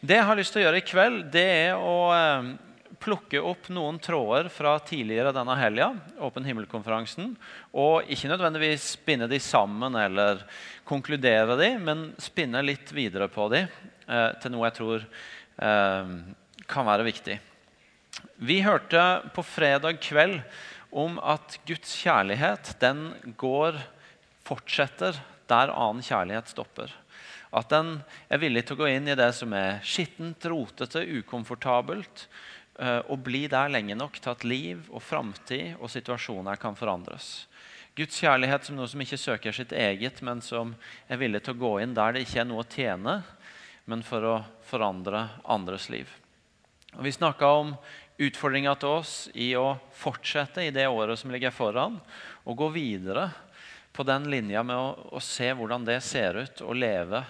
Det jeg har lyst til å gjøre i kveld, det er å eh, plukke opp noen tråder fra tidligere denne helga, Åpen himmel-konferansen, og ikke nødvendigvis spinne de sammen eller konkludere de, men spinne litt videre på de eh, til noe jeg tror eh, kan være viktig. Vi hørte på fredag kveld om at Guds kjærlighet den går, fortsetter der annen kjærlighet stopper. At den er villig til å gå inn i det som er skittent, rotete, ukomfortabelt, eh, og bli der lenge nok til at liv og framtid og situasjoner kan forandres. Guds kjærlighet som noe som ikke søker sitt eget, men som er villig til å gå inn der det ikke er noe å tjene, men for å forandre andres liv. Og vi snakka om utfordringa til oss i å fortsette i det året som ligger foran, og gå videre på den linja med å, å se hvordan det ser ut, å leve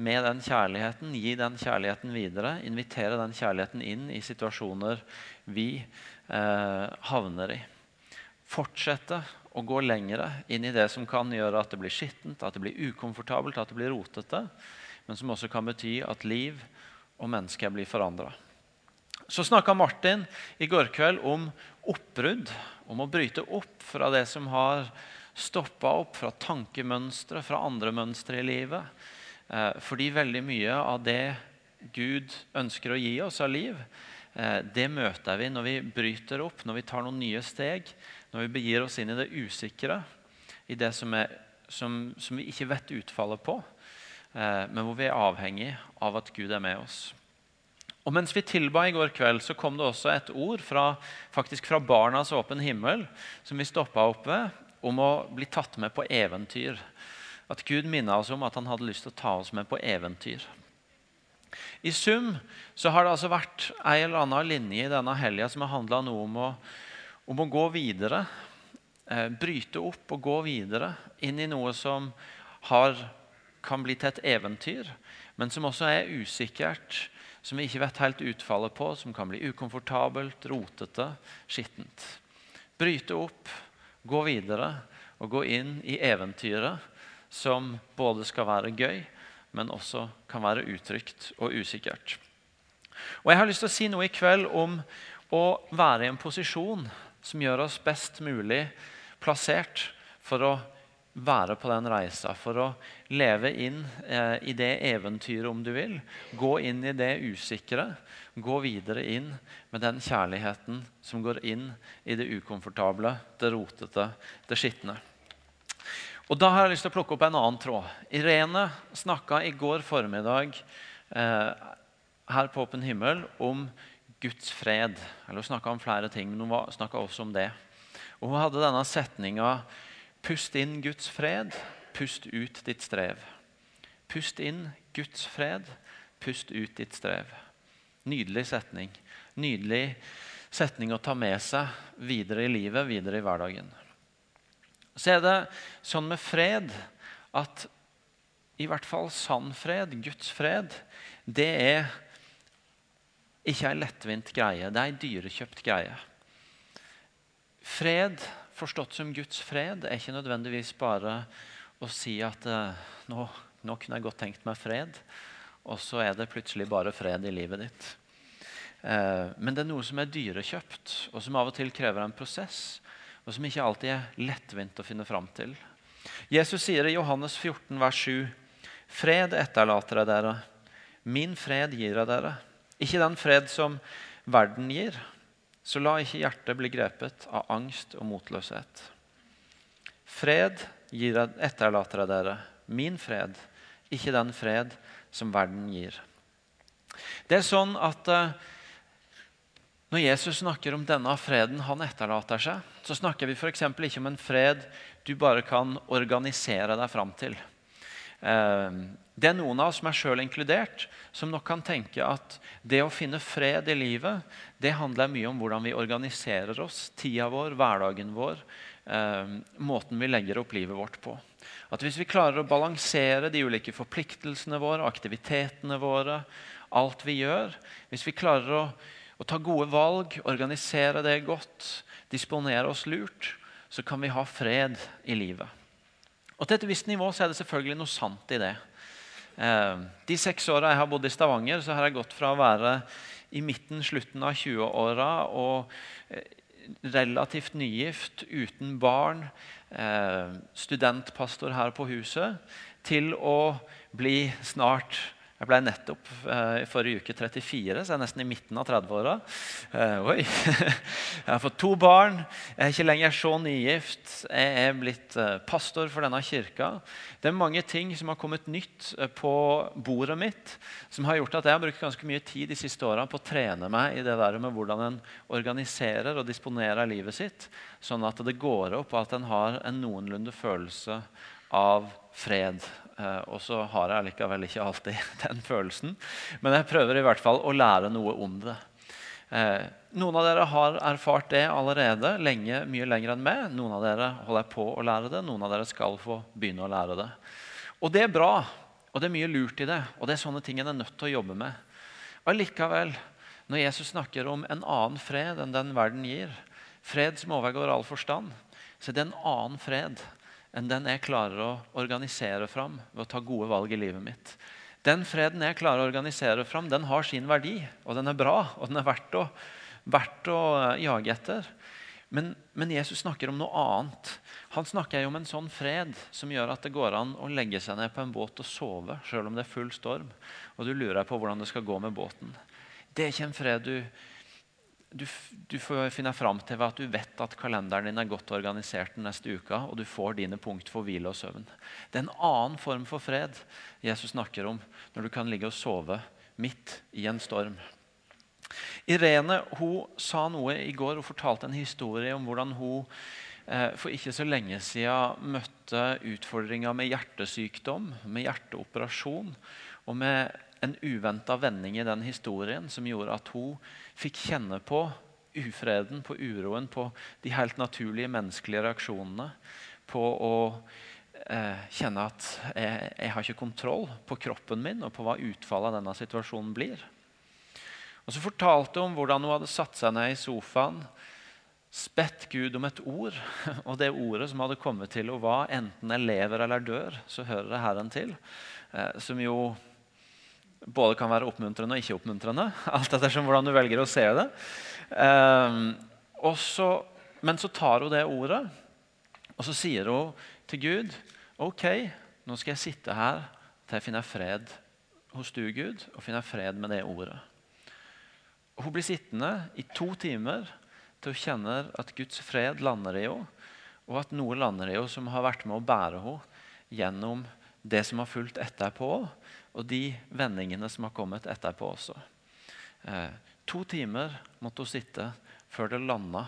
med den kjærligheten, gi den kjærligheten videre, invitere den kjærligheten inn i situasjoner vi eh, havner i. Fortsette å gå lengre inn i det som kan gjøre at det blir skittent, at det blir ukomfortabelt, at det blir rotete, men som også kan bety at liv og mennesker blir forandra. Så snakka Martin i går kveld om oppbrudd, om å bryte opp fra det som har stoppa opp, fra tankemønstre, fra andre mønstre i livet. Eh, fordi veldig mye av det Gud ønsker å gi oss av liv, eh, det møter vi når vi bryter opp, når vi tar noen nye steg, når vi begir oss inn i det usikre, i det som, er, som, som vi ikke vet utfallet på, eh, men hvor vi er avhengig av at Gud er med oss. Og Mens vi tilba i går kveld, så kom det også et ord fra, faktisk fra Barnas åpen himmel som vi stoppa opp ved, om å bli tatt med på eventyr. At Gud minna oss om at han hadde lyst til å ta oss med på eventyr. I sum så har det altså vært ei eller annen linje i denne helga som har handla noe om å, om å, gå videre. Eh, bryte opp og gå videre inn i noe som har, kan bli til et eventyr, men som også er usikkert som vi ikke vet helt utfallet på, som kan bli ukomfortabelt, rotete, skittent. Bryte opp, gå videre og gå inn i eventyret som både skal være gøy, men også kan være utrygt og usikkert. Og Jeg har lyst til å si noe i kveld om å være i en posisjon som gjør oss best mulig plassert for å være på den reisa, for å leve inn eh, i det eventyret, om du vil. Gå inn i det usikre. Gå videre inn med den kjærligheten som går inn i det ukomfortable, det rotete, det skitne. Og Da har jeg lyst til å plukke opp en annen tråd. Irene snakka i går formiddag eh, her på Åpen himmel om Guds fred. Eller Hun snakka om flere ting, men hun snakka også om det. Og Hun hadde denne setninga Pust inn Guds fred, pust ut ditt strev. Pust inn Guds fred, pust ut ditt strev. Nydelig setning. Nydelig setning å ta med seg videre i livet, videre i hverdagen. Så er det sånn med fred at i hvert fall sann fred, Guds fred, det er ikke ei lettvint greie. Det er ei dyrekjøpt greie. Fred forstått som Guds fred er ikke nødvendigvis bare å si at eh, nå, nå, kunne jeg godt tenkt meg fred, og så er det plutselig bare fred i livet ditt. Eh, men det er noe som er dyrekjøpt, og som av og til krever en prosess, og som ikke alltid er lettvint å finne fram til. Jesus sier i Johannes 14, vers 7.: Fred etterlater jeg dere, min fred gir jeg dere. Ikke den fred som verden gir. Så la ikke hjertet bli grepet av angst og motløshet. Fred gir etterlater jeg dere, min fred, ikke den fred som verden gir. Det er sånn at uh, Når Jesus snakker om denne freden han etterlater seg, så snakker vi f.eks. ikke om en fred du bare kan organisere deg fram til. Uh, det er noen av oss, meg sjøl inkludert, som nok kan tenke at det å finne fred i livet det handler mye om hvordan vi organiserer oss, tida vår, hverdagen vår, eh, måten vi legger opp livet vårt på. At Hvis vi klarer å balansere de ulike forpliktelsene våre, aktivitetene våre, alt vi gjør Hvis vi klarer å, å ta gode valg, organisere det godt, disponere oss lurt, så kan vi ha fred i livet. Og Til et visst nivå så er det selvfølgelig noe sant i det. Eh, de seks åra jeg har bodd i Stavanger, så har jeg gått fra å være i midten, slutten av 20-åra og eh, relativt nygift, uten barn, eh, studentpastor her på huset, til å bli snart jeg ble nettopp eh, i forrige uke 34, så jeg er nesten i midten av 30-åra. Eh, jeg har fått to barn. Jeg er ikke lenger så nygift. Jeg er blitt eh, pastor for denne kirka. Det er mange ting som har kommet nytt på bordet mitt, som har gjort at jeg har brukt ganske mye tid de siste åra på å trene meg i det der med hvordan en organiserer og disponerer livet sitt, sånn at det går opp, og at en har en noenlunde følelse av fred Eh, og så har jeg likevel ikke alltid den følelsen. Men jeg prøver i hvert fall å lære noe om det. Eh, noen av dere har erfart det allerede lenge, mye lenger enn meg. Noen av dere holder på å lære det, noen av dere skal få begynne å lære det. Og det er bra, og det er mye lurt i det. Og det er sånne ting en er nødt til å jobbe med. Allikevel, når Jesus snakker om en annen fred enn den verden gir, fred som overgår all forstand, så er det en annen fred enn den jeg klarer å organisere fram ved å ta gode valg i livet mitt. Den freden jeg klarer å organisere fram, den har sin verdi, og den er bra, og den er verdt å, verdt å eh, jage etter. Men, men, Jesus snakker om noe annet. Han snakker om en sånn fred som gjør at det går an å legge seg ned på en båt og sove selv om det er full storm, og du lurer på hvordan det skal gå med båten. Det er ikke en fred du du, du, får finne fram til at du vet at kalenderen din er godt organisert den neste uka, og du får dine punkt for hvile og søvn. Det er en annen form for fred Jesus snakker om når du kan ligge og sove midt i en storm. Irene hun sa noe i går Hun fortalte en historie om hvordan hun eh, for ikke så lenge siden møtte utfordringer med hjertesykdom, med hjerteoperasjon og med en uventa vending i den historien som gjorde at hun fikk kjenne på ufreden, på uroen, på de helt naturlige menneskelige reaksjonene. På å eh, kjenne at jeg, jeg, har ikke kontroll på kroppen min og på hva utfallet av denne situasjonen blir. Og Så fortalte hun hvordan hun hadde satt seg ned i sofaen, spett Gud om et ord. Og det ordet som hadde kommet til henne, var enten jeg lever eller dør, så hører det Herren til. Eh, som jo både kan være oppmuntrende og ikke oppmuntrende. Alt ettersom hvordan du velger å se det. Um, så, men så tar hun det ordet, og så sier hun til Gud OK, nå skal jeg sitte her til jeg finner fred hos du, Gud, og finner fred med det ordet. Hun blir sittende i to timer til hun kjenner at Guds fred lander i henne, og at noe lander i henne som har vært med å bære henne gjennom det som har fulgt etterpå og de vendingene som har kommet etterpå også. Eh, to timer måtte hun sitte før det landa,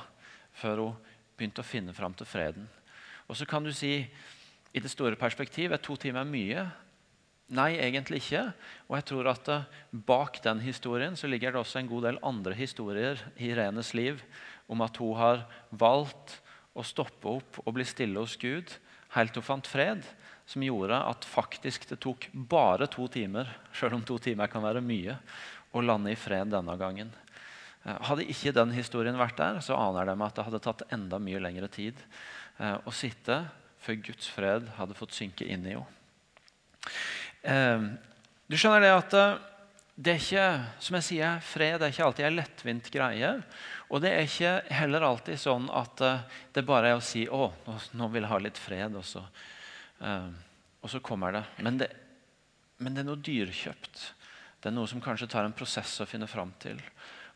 før hun begynte å finne fram til freden. Og så kan du si i det store perspektiv er to timer mye. Nei, egentlig ikke. Og jeg tror at uh, bak den historien så ligger det også en god del andre historier i Irenes liv om at hun har valgt å stoppe opp og bli stille hos Gud helt til hun fant fred som gjorde at faktisk det tok bare to timer, selv om to timer kan være mye, å lande i fred denne gangen. Eh, hadde ikke den historien vært der, så aner de at det hadde tatt enda mye lengre tid eh, å sitte før Guds fred hadde fått synke inn i henne. Eh, du skjønner det at det er ikke som jeg sier, fred er ikke alltid en lettvint greie. Og det er ikke heller alltid sånn at det bare er å si å, nå vil jeg ha litt fred. og så og så kommer det. Men, det. men, det. er noe dyrkjøpt. Det er noe som kanskje tar en prosess å finne fram til.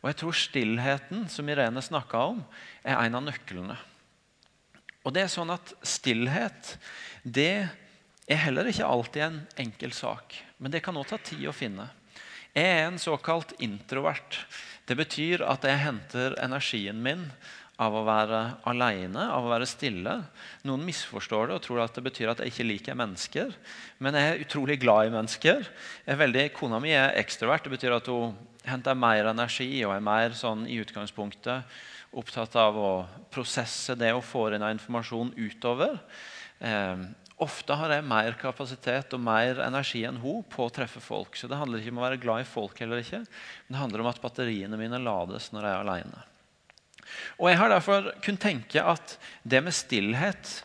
Og jeg tror stillheten som Irene snakka om, er en av nøklene. Og det er sånn at Stillhet det er heller ikke alltid en enkel sak. Men det kan òg ta tid å finne. Jeg er en såkalt introvert. Det betyr at jeg henter energien min av å være alene, av å være stille. Noen misforstår det og tror at det betyr at jeg ikke liker mennesker. Men jeg er utrolig glad i mennesker. Er veldig, kona mi er ekstrovert. Det betyr at hun henter mer energi og er mer sånn i utgangspunktet opptatt av å prosesse det og få inn av informasjon utover. Eh, ofte har jeg mer kapasitet og mer energi enn hun på å treffe folk. Så det handler ikke om å være glad i folk heller ikke, men det handler om at batteriene mine lades når jeg er alene. Og Jeg har derfor kunnet tenke at det med stillhet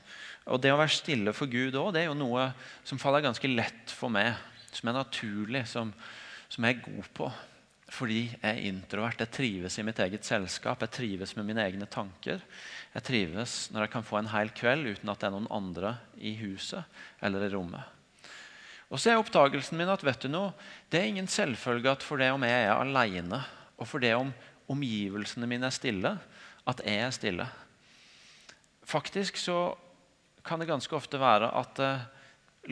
og det å være stille for Gud òg, det er jo noe som faller ganske lett for meg. som er naturlig, som, som jeg er god på. Fordi jeg er introvert. Jeg trives i mitt eget selskap. Jeg trives med mine egne tanker. Jeg trives når jeg kan få en hel kveld uten at det er noen andre i huset eller i rommet. Og så er oppdagelsen min at vet du noe, det er ingen selvfølge at for det om jeg er alene, og for det om omgivelsene mine er stille, at jeg er stille. Faktisk så kan det ganske ofte være at eh,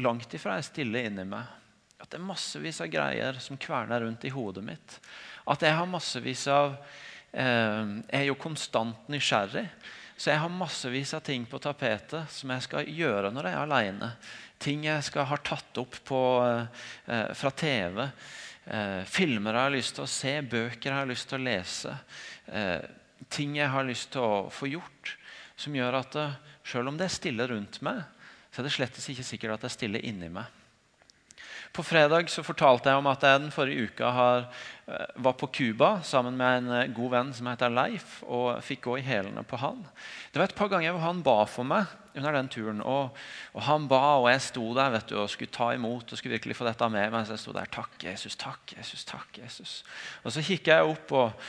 langt ifra er stille inni meg. At det er massevis av greier som kverner rundt i hodet mitt. At jeg har massevis av eh, Jeg er jo konstant nysgjerrig. Så jeg har massevis av ting på tapetet som jeg skal gjøre når jeg er alene. Ting jeg skal ha tatt opp på, eh, fra TV. Eh, filmer jeg har lyst til å se, bøker jeg har lyst til å lese. Eh, ting jeg har lyst til å få gjort. Som gjør at sjøl selv om det er stille rundt meg, så er det slett ikke sikkert at det er stille inni meg. På fredag så fortalte jeg om at jeg den forrige uka har, eh, var på Cuba sammen med en eh, god venn som heter Leif, og fikk gå i hælene på han. Det var et par ganger hvor han ba for meg under den turen. Og, og han ba, og jeg sto der vet du, og skulle ta imot og skulle virkelig få dette med meg. Så jeg sto der. Takk, Jesus. Takk, Jesus. Takk, Jesus. Og så kikker jeg opp og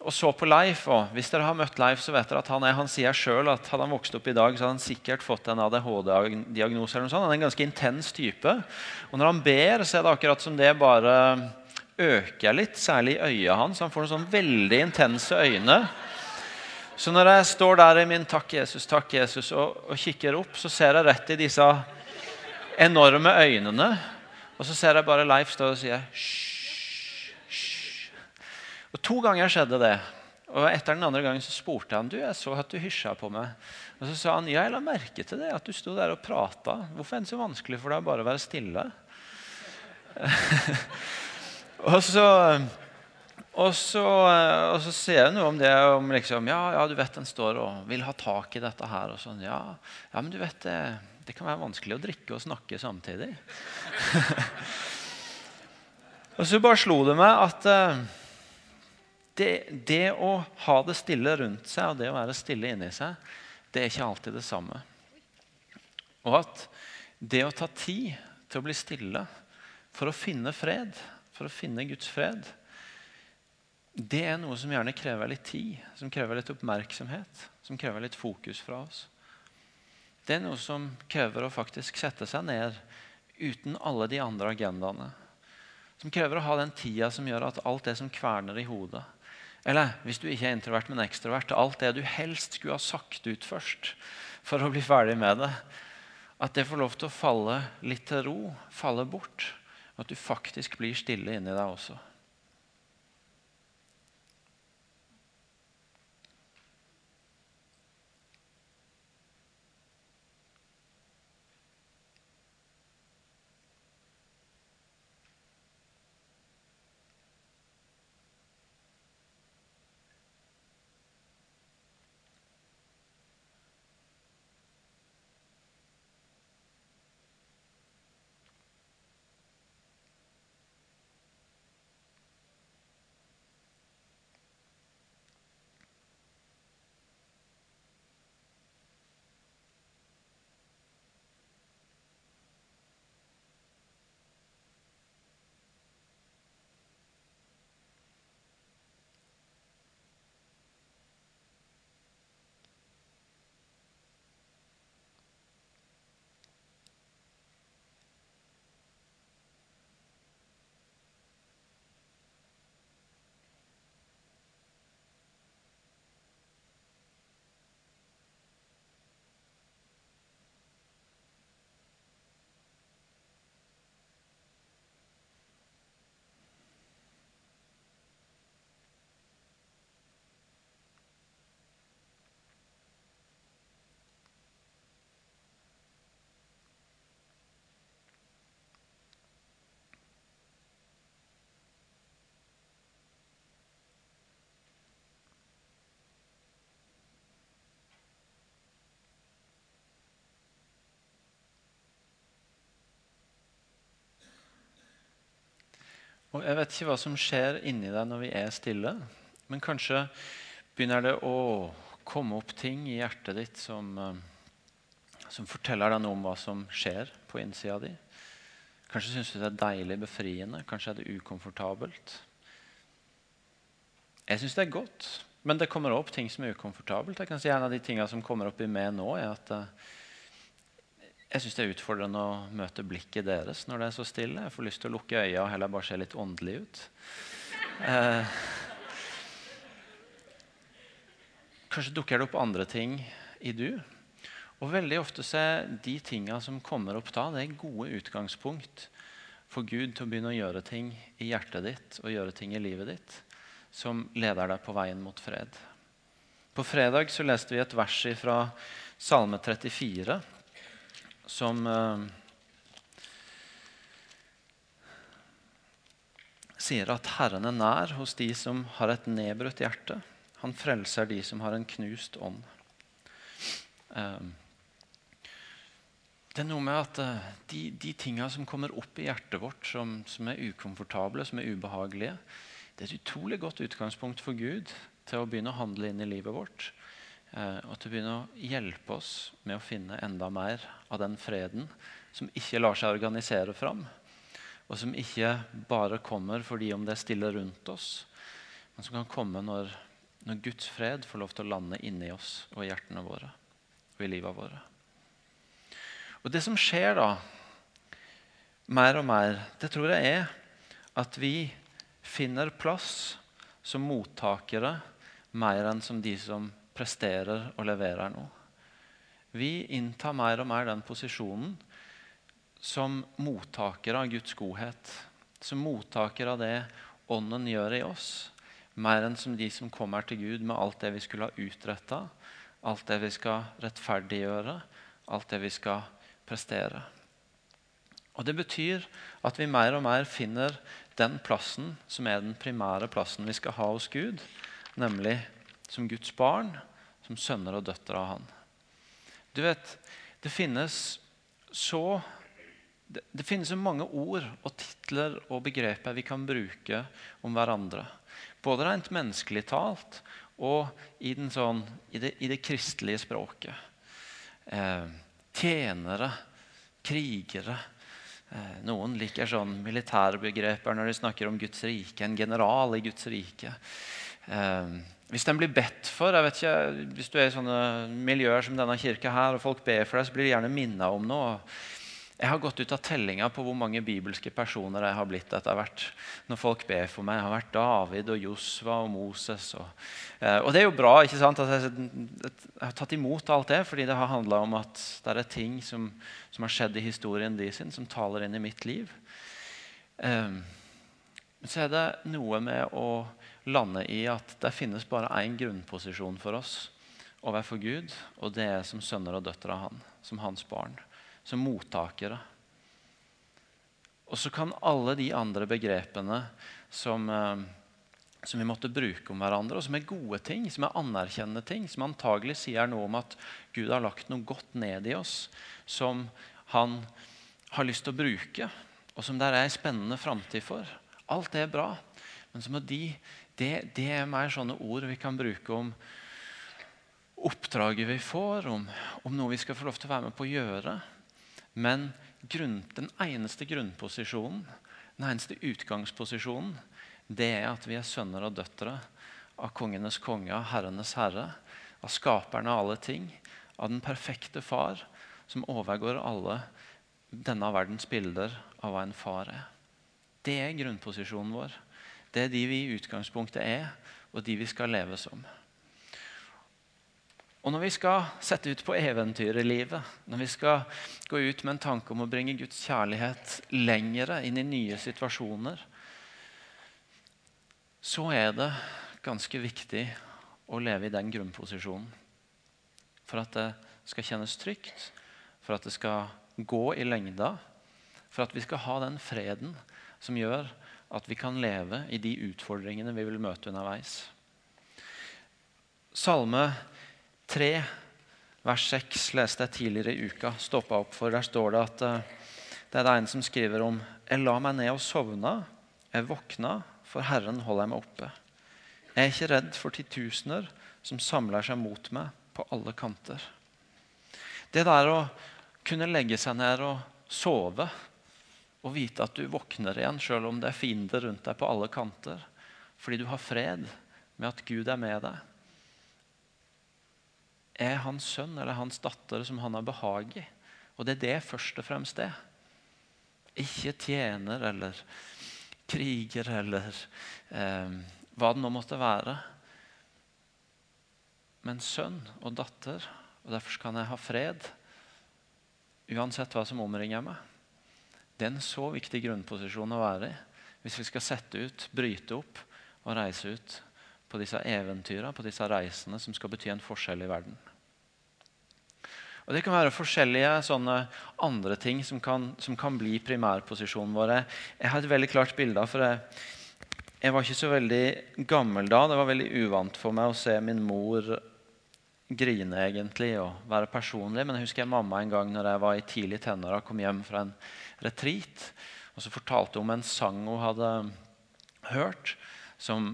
og så på Leif. og Hvis dere har møtt Leif, så vet dere at han, er, han sier selv at hadde han vokst opp i dag, så hadde han sikkert fått en ADHD-diagnose. eller noe sånt. Han er en ganske intens type. Og når han ber, så er det akkurat som det bare øker litt, særlig i øya hans. Han får noen sånn veldig intense øyne. Så når jeg står der i min 'takk, Jesus', takk Jesus, og, og kikker opp, så ser jeg rett i disse enorme øynene. Og så ser jeg bare Leif stå og sier 'hysj'. Og To ganger skjedde det. Og Etter den andre gangen så spurte han du, jeg så at du hysja på meg. Og Så sa han ja, jeg la merke til det, at du sto der og prata. Hvorfor er det så vanskelig for deg å bare være stille? og, så, og, så, og så sier jeg noe om det om liksom, ja, ja, du vet en står og vil ha tak i dette her. og sånn, Ja, ja men du vet det, det kan være vanskelig å drikke og snakke samtidig. og så bare slo det meg at eh, det, det, å ha det stille rundt seg og det å være stille inni seg, det er ikke alltid det samme. Og at det å ta tid til å bli stille for å finne fred, for å finne Guds fred, det er noe som gjerne krever litt tid, som krever litt oppmerksomhet, som krever litt fokus fra oss. Det er noe som krever å faktisk sette seg ned uten alle de andre agendaene. Som krever å ha den tida som gjør at alt det som kverner i hodet, eller hvis du ikke er introvert, men ekstrovert, alt det du helst skulle ha sagt ut først for å bli ferdig med det, at det får lov til å falle litt til ro, falle bort. At du faktisk blir stille inni deg også. Og Jeg vet ikke hva som skjer inni deg når vi er stille, men kanskje begynner det å komme opp ting i hjertet ditt som, eh, som forteller deg noe om hva som skjer på innsida di. Kanskje syns du det er deilig befriende. Kanskje er det ukomfortabelt. Jeg syns det er godt, men det kommer opp ting som er ukomfortabelt. Jeg kan si En av de tingene som kommer opp i meg nå, er at uh, jeg syns det er utfordrende å møte blikket deres når det er så stille. Jeg får lyst til å lukke øya og heller bare se litt åndelig ut. Eh, kanskje dukker det opp andre ting i du. Og veldig ofte så er de tinga som kommer opp da, det er gode utgangspunkt for Gud til å begynne å gjøre ting i hjertet ditt og gjøre ting i livet ditt som leder deg på veien mot fred. På fredag så leste vi et vers fra Salme 34 som eh, sier at Herren er nær hos de som har et nedbrutt hjerte. Han frelser de som har en knust ånd. Eh, det er noe med at eh, de, de tinga som kommer opp i hjertet vårt, som, som er ukomfortable, som er ubehagelige, det er et utrolig godt utgangspunkt for Gud til å begynne å handle inn i livet vårt. Eh, og til å begynne å hjelpe oss med å finne enda mer av den freden som ikke lar seg organisere fram. Og som ikke bare kommer fordi om det er stille rundt oss, men som kan komme når, når Guds fred får lov til å lande inni oss og i hjertene våre og i livet våre. Og Det som skjer da, mer og mer, det tror jeg er at vi finner plass som mottakere mer enn som de som presterer og leverer noe. Vi inntar mer og mer den posisjonen som mottakere av Guds godhet. Som mottakere av det Ånden gjør i oss. Mer enn som de som kommer til Gud med alt det vi skulle ha utretta, alt det vi skal rettferdiggjøre, alt det vi skal prestere. Og Det betyr at vi mer og mer finner den plassen som er den primære plassen vi skal ha hos Gud, nemlig som Guds barn, som sønner og døtre av Han. Du vet, det finnes så det, det finnes så mange ord og titler og begreper vi kan bruke om hverandre. Både rent menneskelig talt og i, sånn, i, det, i det, kristelige språket. Eh, tjenere, krigere, Eh, noen liker sånn militærbegreper når de snakker om Guds rike. En general i Guds rike. Eh, hvis den blir bedt for jeg vet ikke, Hvis du er i sånne miljøer som denne kirka her, og folk ber for deg, så blir de gjerne minnet om noe. Jeg har gått ut av tellinga på hvor mange bibelske personer jeg har blitt etter hvert. når folk ber for meg. Jeg har vært David og Josva og Moses. Og, eh, og det er jo bra ikke sant, at jeg, jeg, har tatt imot alt det, fordi det har handla om at det er ting som, som, har skjedd i historien de sin, som taler inn i mitt liv. Um, så er det noe med å lande i at det finnes bare én grunnposisjon for oss overfor Gud, og det er som sønner og døtre av Han, som hans barn som mottakere. Og så kan alle de andre begrepene som, eh, som, vi måtte bruke om hverandre, og som er gode ting, som er anerkjennende ting, som antagelig sier noe om at Gud har lagt noe godt ned i oss, som han har lyst til å bruke, og som det er en spennende framtid for. Alt det er bra. Men så må de, det, det er mer sånne ord vi kan bruke om oppdraget vi får, om, om noe vi skal få lov til å være med på å gjøre. Men grunn, den eneste grunnposisjonen, den eneste utgangsposisjonen, det er at vi er sønner og døtre av kongenes konge, av herrenes herre, av skaperne av alle ting, av den perfekte far, som overgår alle denne verdens bilder av hva en far er. Det er grunnposisjonen vår. Det er de vi i utgangspunktet er, og de vi skal leve som. Og når vi skal sette ut på eventyr i livet, når vi skal gå ut med en tanke om å bringe Guds kjærlighet lengre inn i nye situasjoner, så er det ganske viktig å leve i den grunnposisjonen. For at det skal kjennes trygt, for at det skal gå i lengda, for at vi skal ha den freden som gjør at vi kan leve i de utfordringene vi vil møte underveis. Salme 3, vers 6 leste jeg tidligere i uka. Stoppa opp for. Der står det at uh, det er det en som skriver om Jeg la meg ned og sovna. Jeg våkna, for Herren holder jeg meg oppe. Jeg er ikke redd for titusener som samler seg mot meg på alle kanter. Det der å kunne legge seg ned og sove å vite at du våkner igjen selv om det er fiender rundt deg på alle kanter. Fordi du har fred med at Gud er med deg. Er hans sønn eller hans datter som han har behag i. Og det er det først og fremst det. Ikke tjener eller kriger eller eh, hva det nå måtte være. Men sønn og datter, og derfor kan jeg ha fred uansett hva som omringer meg. Det er en så viktig grunnposisjon å være i hvis vi skal sette ut, bryte opp og reise ut på disse eventyrene, på disse reisene som skal bety en forskjell i verden. Og Det kan være forskjellige sånne andre ting som kan, som kan bli primærposisjonen vår. Jeg har et veldig klart bilde for jeg, jeg var ikke så veldig gammel da. Det var veldig uvant for meg å se min mor grine egentlig og være personlig. Men jeg husker jeg mamma en gang når jeg var i tidlig tenåra, kom hjem fra en retreat. Og så fortalte hun om en sang hun hadde hørt, som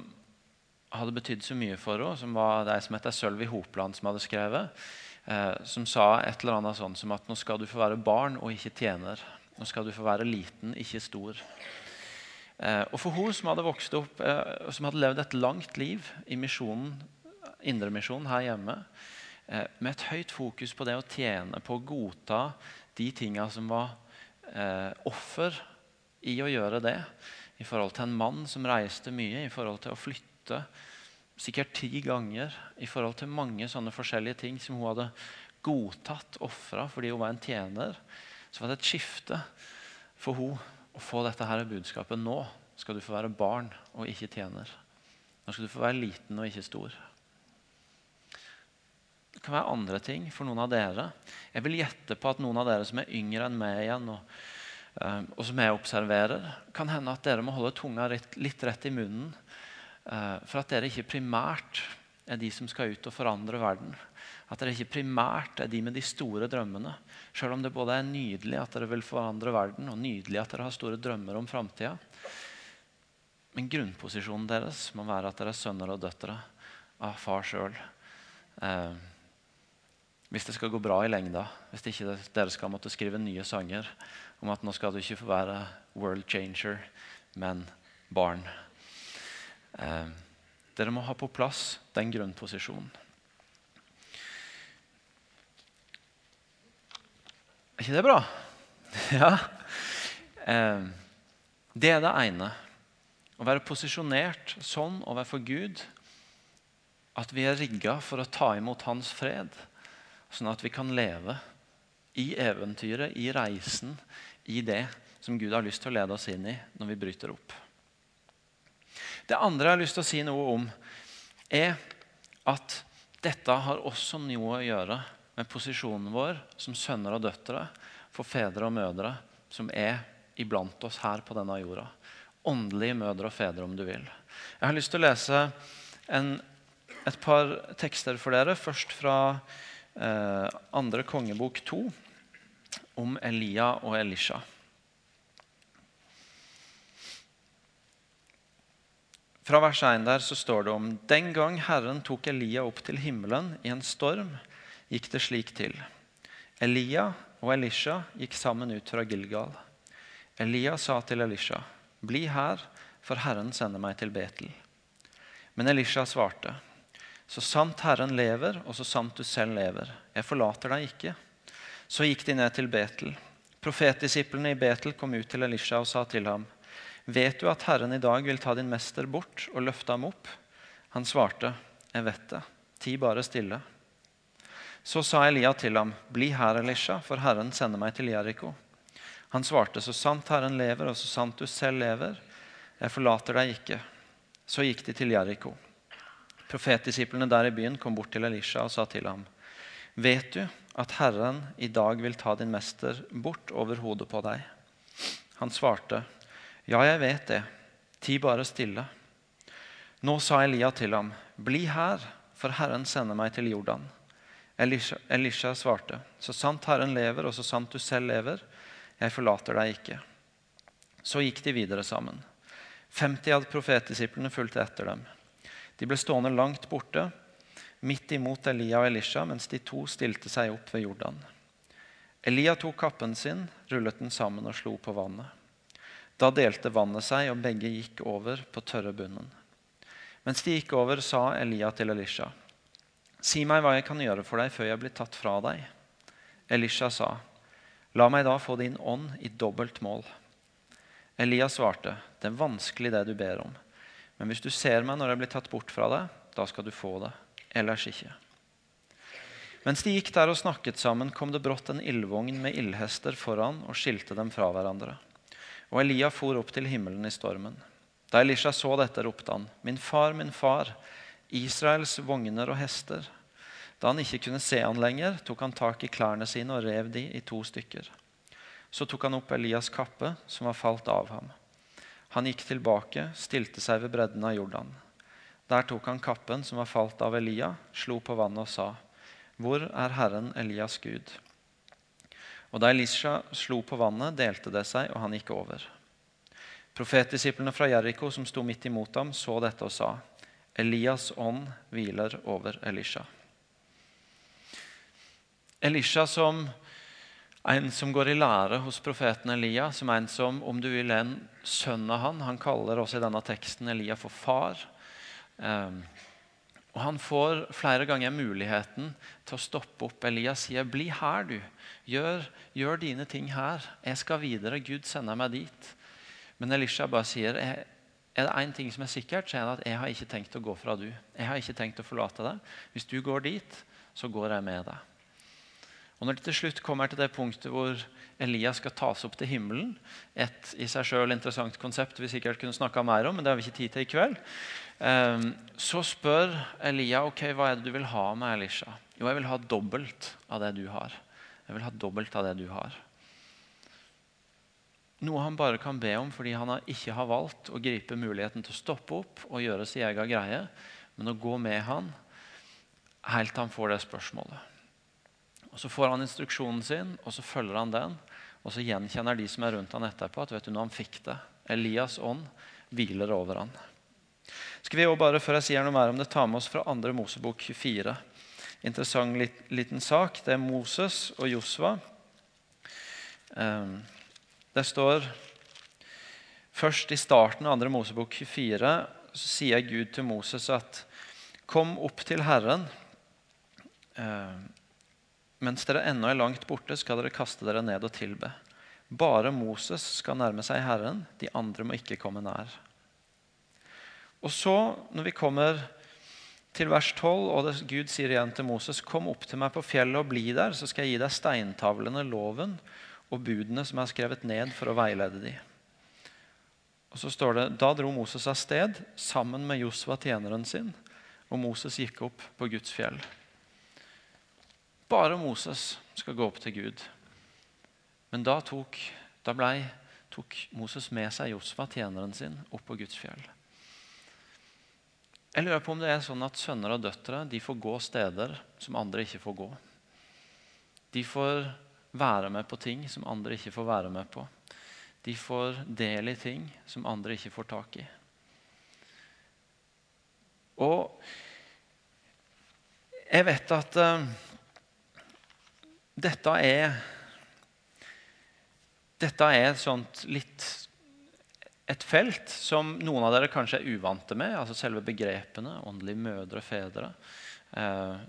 hadde betydd så mye for henne. Som var det som heter Sølvi Hopland, som hadde skrevet eh, som sa et eller annet sånn som at nå skal du få være barn og ikke tjener. Nå skal du få være liten, ikke stor. Eh, og For hun som hadde vokst opp, eh, som hadde levd et langt liv i misjonen, indremisjonen her hjemme, eh, med et høyt fokus på det å tjene, på å godta de tinga som var eh, offer i å gjøre det, i forhold til en mann som reiste mye, i forhold til å flytte sikkert ti ganger i forhold til mange sånne forskjellige ting som hun hadde godtatt, ofra fordi hun var en tjener. Så var det et skifte for hun å få dette her budskapet. Nå skal du få være barn og ikke tjener. Nå skal du få være liten og ikke stor. Kan være andre ting for noen av dere. Jeg vil gjette på at noen av dere som er yngre enn meg igjen, og, eh, og som jeg observerer, kan hende at dere må holde tunga litt rett i munnen Eh, for at dere ikke primært er de som skal ut og forandre verden. At dere ikke primært er de med de store drømmene. Selv om det både er nydelig at dere vil forandre verden, og nydelig at dere har store drømmer om framtida. Men grunnposisjonen deres må være at dere er sønner og døtre av far sjøl. Eh, hvis det skal gå bra i lengda, hvis ikke dere skal måtte skrive nye sanger om at nå skal du ikke få være world changer, men barn. Eh, dere må ha på plass den grunnposisjonen. Er ikke det bra? ja. Eh, det er det ene. Å være posisjonert sånn overfor Gud at vi er rigga for å ta imot Hans fred, sånn at vi kan leve i eventyret, i reisen, i det som Gud har lyst til å lede oss inn i når vi bryter opp. Det andre jeg har lyst til å si noe om, er at dette har også noe å gjøre med posisjonen vår som sønner og døtre for fedre og mødre som er iblant oss her på denne jorda. Åndelige mødre og fedre, om du vil. Jeg har lyst til å lese en, et par tekster for dere. Først fra andre kongebok 2 om Elia og Elisha. Fra vers 1 der så står det om Den gang Herren tok Elia opp til himmelen i en storm, gikk det slik til. Elia og Elisha gikk sammen ut fra Gilgal. Elia sa til Elisha, 'Bli her, for Herren sender meg til Betel.' Men Elisha svarte, 'Så sant Herren lever, og så sant du selv lever, jeg forlater deg ikke.' Så gikk de ned til Betel. Profetdisiplene i Betel kom ut til Elisha og sa til ham, Vet du at Herren i dag vil ta din mester bort og løfte ham opp? Han svarte, Jeg vet det. Ti bare stille. Så sa Elia til ham, Bli her, Elisha, for Herren sender meg til Jeriko. Han svarte, Så sant Herren lever, og så sant du selv lever, jeg forlater deg ikke. Så gikk de til Jeriko. Profetdisiplene der i byen kom bort til Elisha og sa til ham, Vet du at Herren i dag vil ta din mester bort over hodet på deg? Han svarte, ja, jeg vet det. Ti bare stille. Nå sa Elia til ham, Bli her, for Herren sender meg til Jordan. Elisha, svarte, Så sant Herren lever, og så sant du selv lever, jeg forlater deg ikke. Så gikk de videre sammen. 50 av profetdisiplene fulgte etter dem. De ble stående langt borte, midt imot Elia og Elisha, mens de to stilte seg opp ved Jordan. Elia tok kappen sin, rullet den sammen og slo på vannet. Da delte vannet seg, og begge gikk over på tørre bunnen. Mens de gikk over, sa Elia til Elisha, Si meg hva jeg kan gjøre for deg før jeg blir tatt fra deg. Elisha sa, La meg da få din ånd i dobbelt mål. Elia svarte, Det er vanskelig det du ber om. Men hvis du ser meg når jeg blir tatt bort fra deg, da skal du få det. Ellers ikke. Mens de gikk der og snakket sammen, kom det brått en ildvogn med ildhester foran og skilte dem fra hverandre. Og Elia for opp til himmelen i stormen. Da Elisha så dette, ropte han, Min far, min far, Israels vogner og hester. Da han ikke kunne se han lenger, tok han tak i klærne sine og rev de i to stykker. Så tok han opp Elias' kappe, som var falt av ham. Han gikk tilbake, stilte seg ved bredden av Jordan. Der tok han kappen som var falt av Elia, slo på vannet og sa:" Hvor er Herren Elias Gud? Og da Elisha slo på vannet, delte det seg, og han gikk over. Profetdisiplene fra Jeriko som sto midt imot ham, så dette og sa:" Elias' ånd hviler over Elisha. Elisha som en som går i lære hos profeten Elia, som en som, om du vil, er en sønn av han. Han kaller også i denne teksten Elia for far. Um, og Han får flere ganger muligheten til å stoppe opp. Elias sier, 'Bli her, du. Gjør, gjør dine ting her. Jeg skal videre. Gud sender meg dit.' Men Elisha bare sier, 'Er det én ting som er sikkert, så er det at jeg har ikke tenkt å gå fra du. Jeg har ikke tenkt å forlate deg. Hvis du går dit, så går jeg med deg.' Og Når de til slutt kommer til det punktet hvor Elias skal tas opp til himmelen, et i seg selv interessant konsept vi sikkert kunne snakka mer om, men det har vi ikke tid til i kveld, Ehm, så spør Elia ok, hva er det du vil ha med Elisha. Jo, jeg vil ha dobbelt av det du har. Jeg vil ha dobbelt av det du har. Noe han bare kan be om fordi han ikke har valgt å gripe muligheten til å stoppe opp og gjøre sin egen greie, men å gå med han helt til han får det spørsmålet. Og Så får han instruksjonen sin, og så følger han den. Og så gjenkjenner de som er rundt han etterpå, at vet du, når han fikk det. Elias ånd hviler over han. Skal vi også bare, før jeg sier noe mer om det, ta med oss fra 2. Mosebok 24. Interessant liten sak. Det er Moses og Josva. Ehm, det står først i starten av 2. Mosebok 24 så sier Gud til Moses at Kom opp til Herren. Mens dere ennå er langt borte, skal dere kaste dere ned og tilbe. Bare Moses skal nærme seg Herren, de andre må ikke komme nær. Og så, når vi kommer til vers 12, og Gud sier igjen til Moses.: Kom opp til meg på fjellet og bli der, så skal jeg gi deg steintavlene, loven og budene som er skrevet ned for å veilede de. Og så står det, Da dro Moses av sted sammen med Josva, tjeneren sin, og Moses gikk opp på Guds fjell. Bare Moses skal gå opp til Gud. Men da tok, da ble, tok Moses med seg Josfa, tjeneren sin, opp på Guds fjell. Jeg lurer på om det er sånn at sønner og døtre de får gå steder som andre ikke får gå. De får være med på ting som andre ikke får være med på. De får del i ting som andre ikke får tak i. Og jeg vet at uh, dette er Dette er et sånt litt et felt som noen av dere kanskje er uvante med. altså Selve begrepene åndelige mødre, og fedre,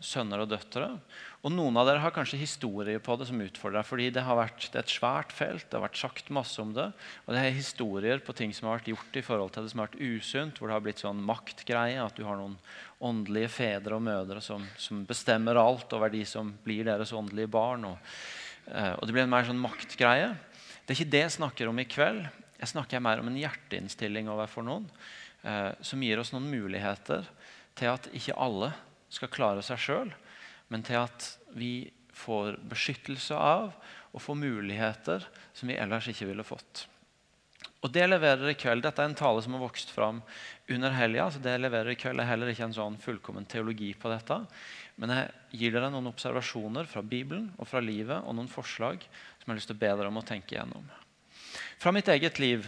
sønner og døtre. Og noen av dere har kanskje historier på det som utfordrer deg. fordi det, har vært, det et svært felt. Det har vært sagt masse om det. Og det er historier på ting som har vært gjort i forhold til det som har vært usunt. Hvor det har blitt sånn maktgreie. At du har noen åndelige fedre og mødre som, som bestemmer alt over de som blir deres åndelige barn. Og, eh, og det blir en mer sånn maktgreie. Det er ikke det jeg snakker om i kveld. Jeg snakker mer om en hjerteinnstilling overfor noen eh, som gir oss noen muligheter til at ikke alle skal klare seg sjøl, men til at vi får beskyttelse av og får muligheter som vi ellers ikke ville fått. Og Det leverer i kveld. Dette er en tale som har vokst fram under helga. så det leverer i kveld er heller ikke en sånn fullkommen teologi på dette. Men jeg gir dere noen observasjoner fra Bibelen og fra livet og noen forslag som jeg har lyst til å be dere om å tenke igjennom. Fra mitt eget liv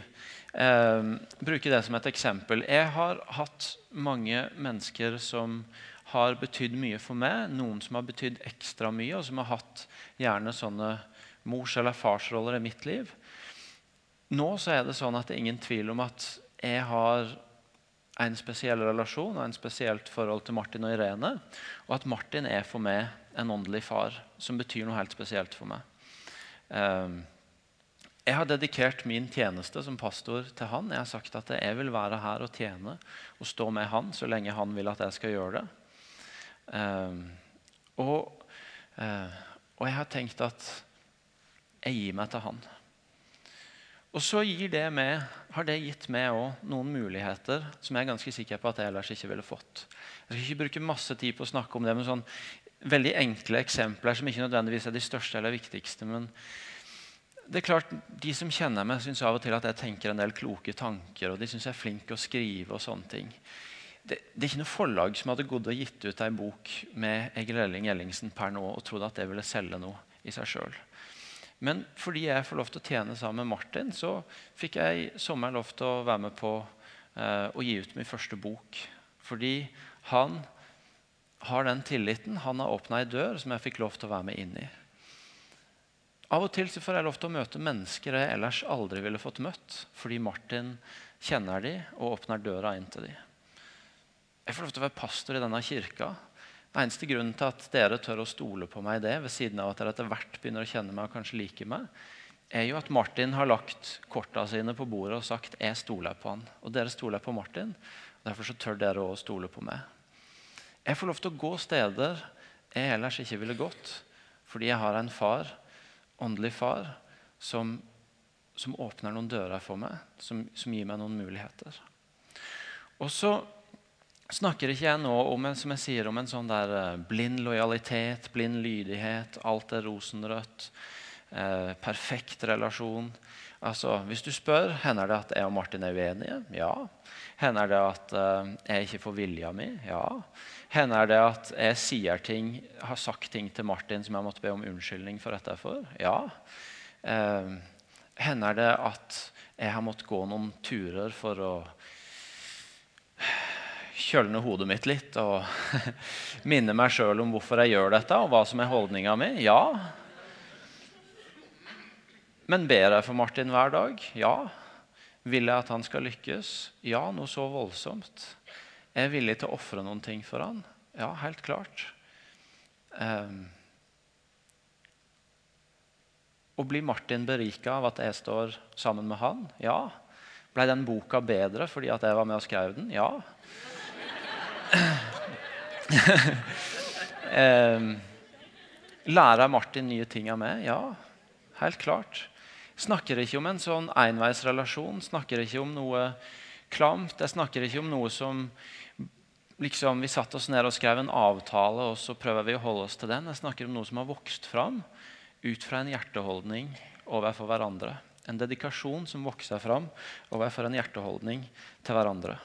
eh, bruker det som et eksempel. Jeg har hatt mange mennesker som har betydd mye for meg. Noen som har betydd ekstra mye, og som har hatt gjerne sånne mors- eller farsroller i mitt liv. nå så er det sånn at det er ingen tvil om at jeg har en spesiell relasjon og en spesielt forhold til Martin og Irene. Og at Martin er for meg en åndelig far som betyr noe helt spesielt for meg. Ehm, jeg har dedikert min tjeneste som pastor til han. Jeg har sagt at jeg vil være her og tjene og stå med han så lenge han vil at jeg skal gjøre det. Ehm, og, eh, og jeg har tenkt at jeg gir meg til han. Og så det med, har det gitt meg også noen muligheter som jeg er ganske sikker på at jeg ellers ikke ville fått. Jeg skal ikke bruke masse tid på å snakke om det, men sånn veldig enkle eksempler som ikke nødvendigvis er de største eller viktigste. men det er klart, De som kjenner meg, syns av og til at jeg tenker en del kloke tanker. og De syns jeg er flink til å skrive. og sånne ting. Det, er ikke noe forlag som hadde gått og gitt ut ei bok med Egil Elling Ellingsen per nå og trodd at det ville selge noe i seg sjøl. Men fordi jeg får lov til å tjene sammen med Martin, så fikk jeg i sommer lov til å være med på eh, å gi ut min første bok. Fordi han har den tilliten. Han har åpna ei dør som jeg fikk lov til å være med inn i. Av og til så får jeg lov til å møte mennesker jeg ellers aldri ville fått møtt, fordi Martin kjenner de og åpner døra inn til de. Jeg får lov til å være pastor i denne kirka den eneste grunnen til at dere tør å stole på meg i det, ved siden av at dere etter hvert begynner å kjenne meg og kanskje like meg, er jo at Martin har lagt korta sine på bordet og sagt 'jeg stoler på han'. Og dere stoler på Martin. og Derfor så tør dere òg stole på meg. Jeg får lov til å gå steder jeg ellers ikke ville gått, fordi jeg har en far, åndelig far, som, som åpner noen dører for meg, som, som gir meg noen muligheter. Og så snakker ikke jeg nå om en, som jeg sier, om en sånn der eh, blind lojalitet, blind lydighet, alt er rosenrødt, eh, perfekt relasjon. Altså, Hvis du spør hender det at jeg og Martin er uenige. Ja. Hender det at eh, jeg ikke får vilja mi. Ja. Hender det at jeg sier ting, har sagt ting til Martin som jeg måtte be om unnskyldning for etterfor. Ja. Eh, hender det at jeg har måttet gå noen turer for å kjølne hodet mitt litt og minne meg sjøl om hvorfor jeg gjør dette, og hva som er holdninga mi? Ja. Men ber jeg for Martin hver dag? Ja. Vil jeg at han skal lykkes? Ja, noe så voldsomt. Er jeg villig til å ofre noen ting for han? Ja, helt klart. Um, og blir Martin berika av at jeg står sammen med han? Ja. Blei den boka bedre fordi at jeg var med og skrev den? Ja lærer Martin nye ting av meg? Ja, helt klart. Snakker ikke om en sånn enveisrelasjon. Snakker ikke om noe klamt. Jeg snakker ikke om noe som liksom, Vi satte oss ned og skrev en avtale, og så prøver vi å holde oss til den. Jeg snakker om noe som har vokst fram ut fra en hjerteholdning overfor hverandre. En dedikasjon som vokser fram overfor en hjerteholdning til hverandre.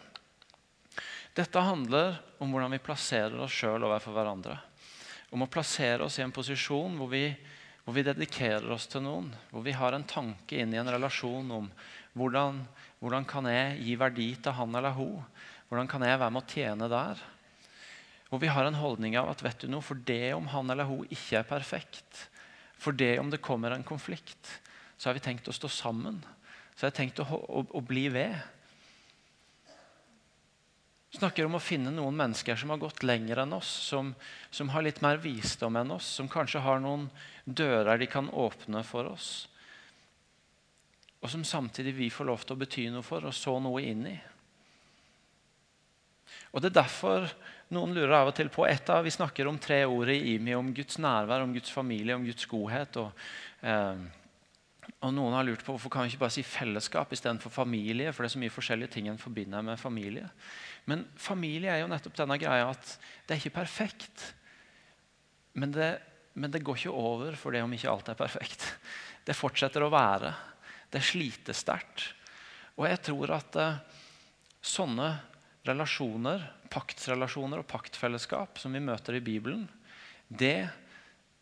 Dette handler om hvordan vi plasserer oss sjøl overfor hverandre. Om å plassere oss i en posisjon hvor vi, hvor vi, dedikerer oss til noen. Hvor vi har en tanke inn i en relasjon om hvordan, hvordan kan jeg gi verdi til han eller hun. Hvordan kan jeg være med å tjene der? Hvor vi har en holdning av at vet du noe, for det om han eller hun ikke er perfekt, for det om det kommer en konflikt, så har vi tenkt å stå sammen. Så har jeg tenkt å, å, å bli ved snakker om å finne noen mennesker som har gått lenger enn oss, som, som, har litt mer visdom enn oss, som kanskje har noen dører de kan åpne for oss. Og som samtidig vi får lov til å bety noe for og så noe inn i. Og Det er derfor noen lurer av og til på et av, Vi snakker om tre ord i IMI, om Guds nærvær, om Guds familie, om Guds godhet. og eh, og Noen har lurt på hvorfor kan vi ikke bare si fellesskap istedenfor familie. for det er så mye forskjellige ting en forbinder med familie. Men familie er jo nettopp denne greia at det er ikke perfekt. Men det, men det går ikke over for det om ikke alt er perfekt. Det fortsetter å være. Det sliter sterkt. Og jeg tror at uh, sånne relasjoner, paktsrelasjoner og paktfellesskap som vi møter i Bibelen, det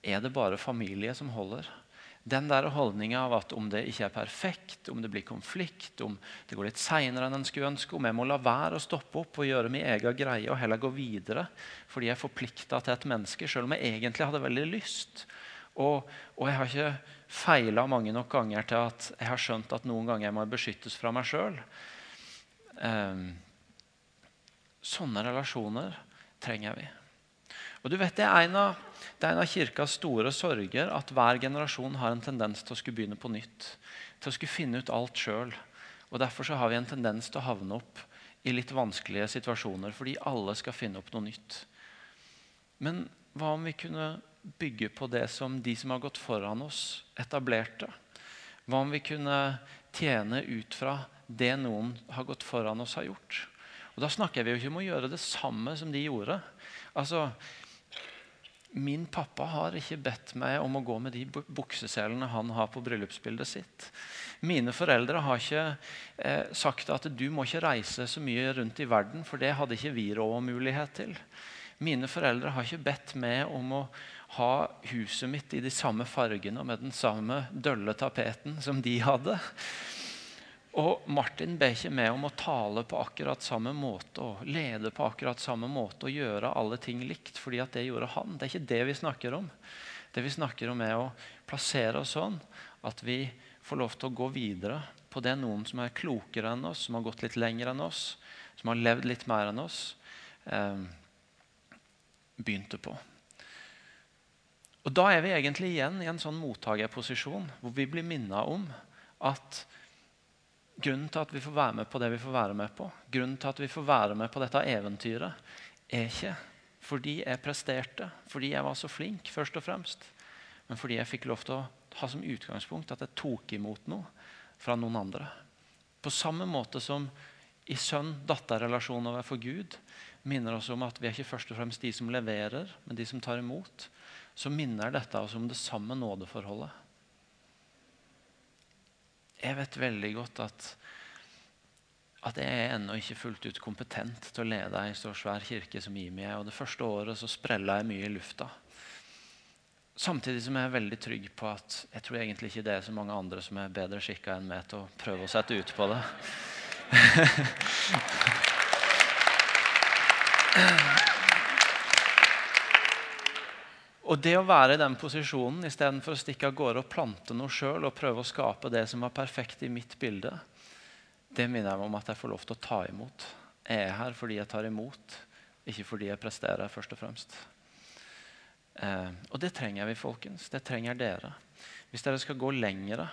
er det bare familie som holder. Den der holdninga av at om det ikke er perfekt, om det blir konflikt, om det går litt seinere enn en skulle ønske, om jeg må la være å stoppe opp og gjøre min egen greie og heller gå videre fordi jeg er forplikta til et menneske, selv om jeg egentlig hadde veldig lyst Og, og jeg har ikke feila mange nok ganger til at jeg har skjønt at noen ganger jeg må beskyttes fra meg sjøl. Um, sånne relasjoner trenger vi. Og du vet, Det er en av, det er en av kirkas store sorger at hver generasjon har en tendens til å skulle begynne på nytt. Til å skulle finne ut alt sjøl. Derfor så har vi en tendens til å havne opp i litt vanskelige situasjoner fordi alle skal finne opp noe nytt. Men hva om vi kunne bygge på det som de som har gått foran oss, etablerte? Hva om vi kunne tjene ut fra det noen har gått foran oss, har gjort? Og Da snakker vi jo ikke om å gjøre det samme som de gjorde. Altså, Min pappa har ikke bedt meg om å gå med de bukseselene han har på bryllupsbildet sitt. Mine foreldre har ikke eh, sagt at du må ikke reise så mye rundt i verden, for det hadde ikke vi råd og mulighet til. Mine foreldre har ikke bedt meg om å ha huset mitt i de samme fargene og med den samme dølle tapeten som de hadde. Og Martin ber ikke meg om å tale på akkurat samme måte og lede på akkurat samme måte og gjøre alle ting likt, fordi at det gjorde han. Det er ikke det vi snakker om. Det vi snakker om, er å plassere oss sånn at vi får lov til å gå videre på det noen som er klokere enn oss, som har gått litt lenger enn oss, som har levd litt mer enn oss, eh, begynte på. Og Da er vi egentlig igjen i en sånn mottakerposisjon hvor vi blir minna om at grunnen til at vi får være med på det vi får være med på, grunnen til at vi får være med på dette eventyret, er ikke fordi jeg presterte, fordi jeg var så flink, først og fremst, men fordi jeg fikk lov til å ha som utgangspunkt at jeg tok imot noe fra noen andre. På samme måte som i sønn-datter-relasjonen overfor Gud minner oss om at vi er ikke først og fremst de som leverer, men de som tar imot så minner dette oss om det samme nådeforholdet. Jeg vet veldig godt at, at jeg er ennå ikke fullt ut kompetent til å lede ei så svær kirke som Imi er. Og det første året så sprella jeg mye i lufta. Samtidig som jeg er veldig trygg på at jeg tror egentlig ikke det er så mange andre som er bedre skikka enn meg til å prøve å sette ut på det. Og det å være i den posisjonen istedenfor å stikke av gårde og plante noe sjøl og prøve å skape det som var perfekt i mitt bilde, det minner jeg meg om at jeg får lov til å ta imot. Jeg er her fordi jeg tar imot, ikke fordi jeg presterer, først og fremst. Eh, og det trenger vi, folkens. Det trenger dere. Hvis dere skal gå lengre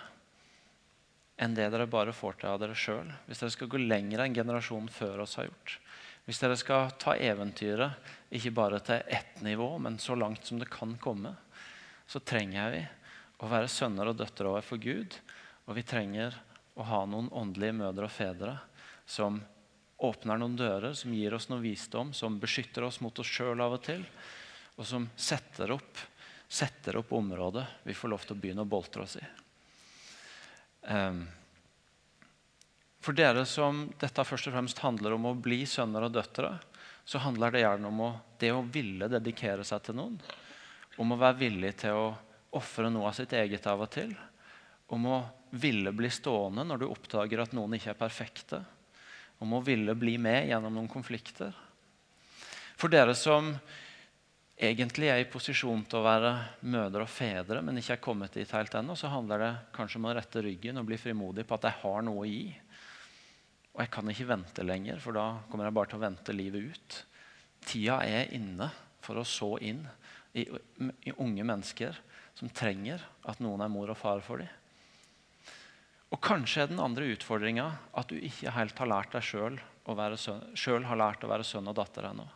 enn det dere bare får til av dere sjøl, hvis dere skal gå lengre enn generasjonen før oss har gjort, hvis dere skal ta eventyret ikke bare til ett nivå, men så langt som det kan komme, så trenger vi å være sønner og døtre overfor Gud. Og vi trenger å ha noen åndelige mødre og fedre som åpner noen dører, som gir oss noe visdom, som beskytter oss mot oss sjøl av og til, og som setter opp, setter opp området vi får lov til å begynne å boltre oss i. Um, for dere som dette først og fremst handler om å bli sønner og døtre, så handler det gjerne om å, det å ville dedikere seg til noen. Om å være villig til å ofre noe av sitt eget av og til. Om å ville bli stående når du oppdager at noen ikke er perfekte. Om å ville bli med gjennom noen konflikter. For dere som egentlig er i posisjon til å være mødre og fedre, men ikke er kommet dit helt ennå, så handler det kanskje om å rette ryggen og bli frimodig på at jeg har noe å gi. Og jeg kan ikke vente lenger, for da kommer jeg bare til å vente livet ut. Tida er inne for å så inn i, i unge mennesker som trenger at noen er mor og far for dem. Og Kanskje er den andre utfordringa at du ikke helt har lært deg sjøl har lært å være sønn og datter ennå.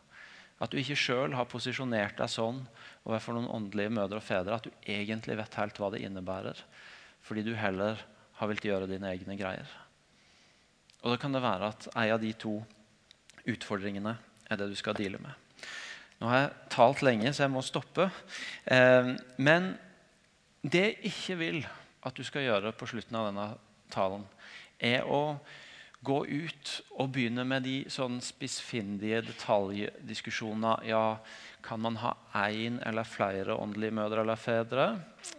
At du ikke sjøl har posisjonert deg sånn overfor noen åndelige mødre og fedre at du egentlig vet helt hva det innebærer, fordi du heller har villet gjøre dine egne greier. Og da kan det være at en av de to utfordringene er det du skal deale med. Nå har jeg talt lenge, så jeg må stoppe. Eh, men det jeg ikke vil at du skal gjøre på slutten av denne talen, er å gå ut og begynne med de sånn spissfindige detaljdiskusjoner. Ja, kan man ha én eller flere åndelige mødre eller fedre?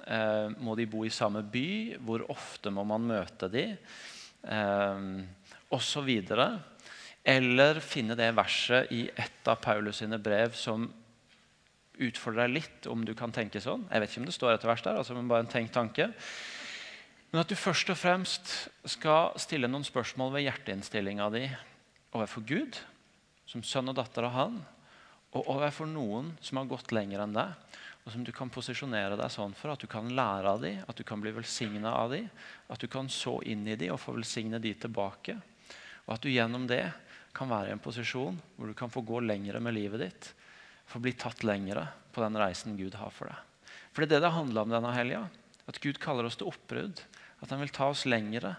Eh, må de bo i samme by? Hvor ofte må man møte dem? Eh, osv. Eller finne det verset i et av Paulus sine brev som utfordrer deg litt om du kan tenke sånn. Jeg vet ikke om det står etter vers der, altså, men bare en tenkt tanke. Men at du først og fremst skal stille noen spørsmål ved hjerteinnstillinga di overfor Gud, som sønn og datter av Han, og overfor noen som har gått lenger enn deg, og som du kan posisjonere deg sånn for at du kan lære av dem, at du kan bli velsigna av dem, at du kan så inn i dem og få velsigne dem tilbake. Og at du gjennom det kan være i en posisjon hvor du kan få gå lengre med livet ditt. Få bli tatt lengre på den reisen Gud har for deg. For det er det det handler om denne helga. At Gud kaller oss til oppbrudd. At han vil ta oss lengre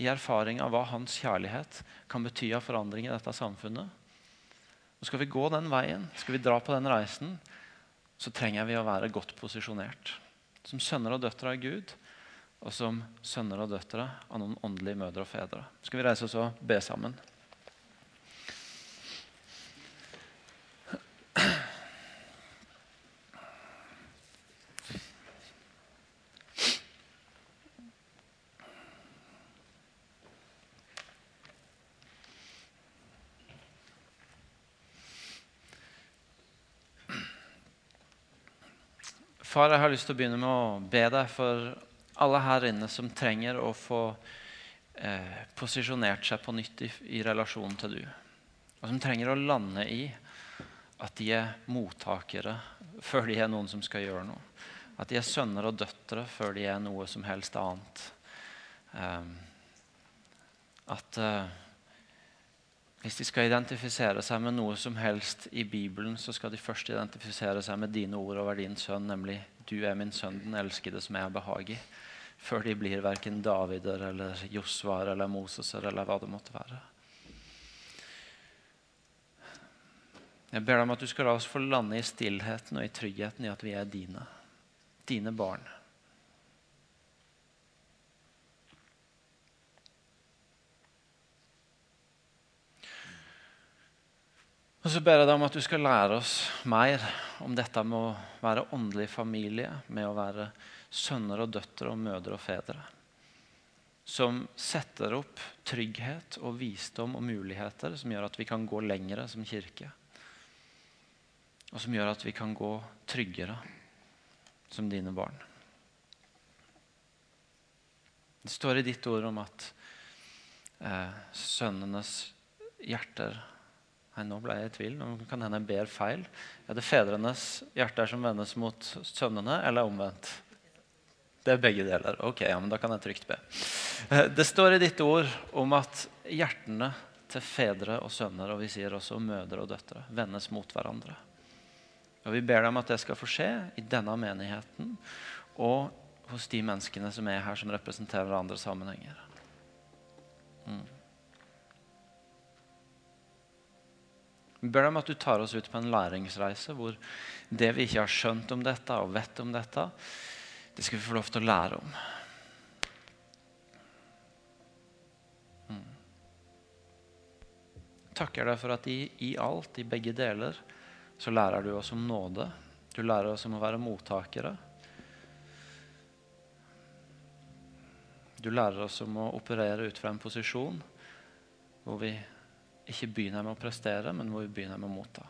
i erfaring av hva hans kjærlighet kan bety av forandring i dette samfunnet. Og Skal vi gå den veien, skal vi dra på den reisen, så trenger vi å være godt posisjonert. Som sønner og døtre av Gud, og som sønner og døtre av noen åndelige mødre og fedre. Skal vi reise oss og be sammen? Far, jeg har lyst til å begynne med å be deg for alle her inne som trenger å få eh, posisjonert seg på nytt i, i relasjon til du. Og som trenger å lande i at de er mottakere før de er noen som skal gjøre noe. At de er sønner og døtre før de er noe som helst annet. Um, at uh, hvis de skal identifisere seg med noe som helst i Bibelen, så skal de først identifisere seg med dine ord over din sønn, nemlig 'Du er min sønn, den elskede som jeg har behag i'. Før de blir verken Davider eller Josvar eller Moseser eller hva det måtte være. Jeg ber deg om at du skal la oss få lande i stillheten og i tryggheten i at vi er dine. Dine barn. Og så ber jeg deg om at du skal lære oss mer om dette med å være åndelig familie, med å være sønner og døtre og mødre og fedre. Som setter opp trygghet og visdom og muligheter som gjør at vi kan gå lengre som kirke. Og som gjør at vi kan gå tryggere som dine barn. Det står i ditt ord om at eh, sønnenes hjerter Nei, nå ble jeg i tvil. Nå kan hende jeg ber feil. Er det fedrenes hjerter som vendes mot sønnene, eller omvendt? Det er begge deler. Ok, ja, men Da kan jeg trygt be. Eh, det står i ditt ord om at hjertene til fedre og sønner, og vi sier også mødre og døtre, vendes mot hverandre. Og Vi ber deg om at det skal få skje i denne menigheten og hos de menneskene som er her, som representerer andre sammenhenger. Mm. Vi ber deg om at du tar oss ut på en læringsreise hvor det vi ikke har skjønt om dette og vet om dette, det skal vi få lov til å lære om. Mm. Takker deg for at i, i alt, i begge deler, så lærer du oss om nåde. Du lærer oss om å være mottakere. Du lærer oss om å operere ut fra en posisjon hvor vi ikke begynner med å prestere, men hvor vi begynner med å motta.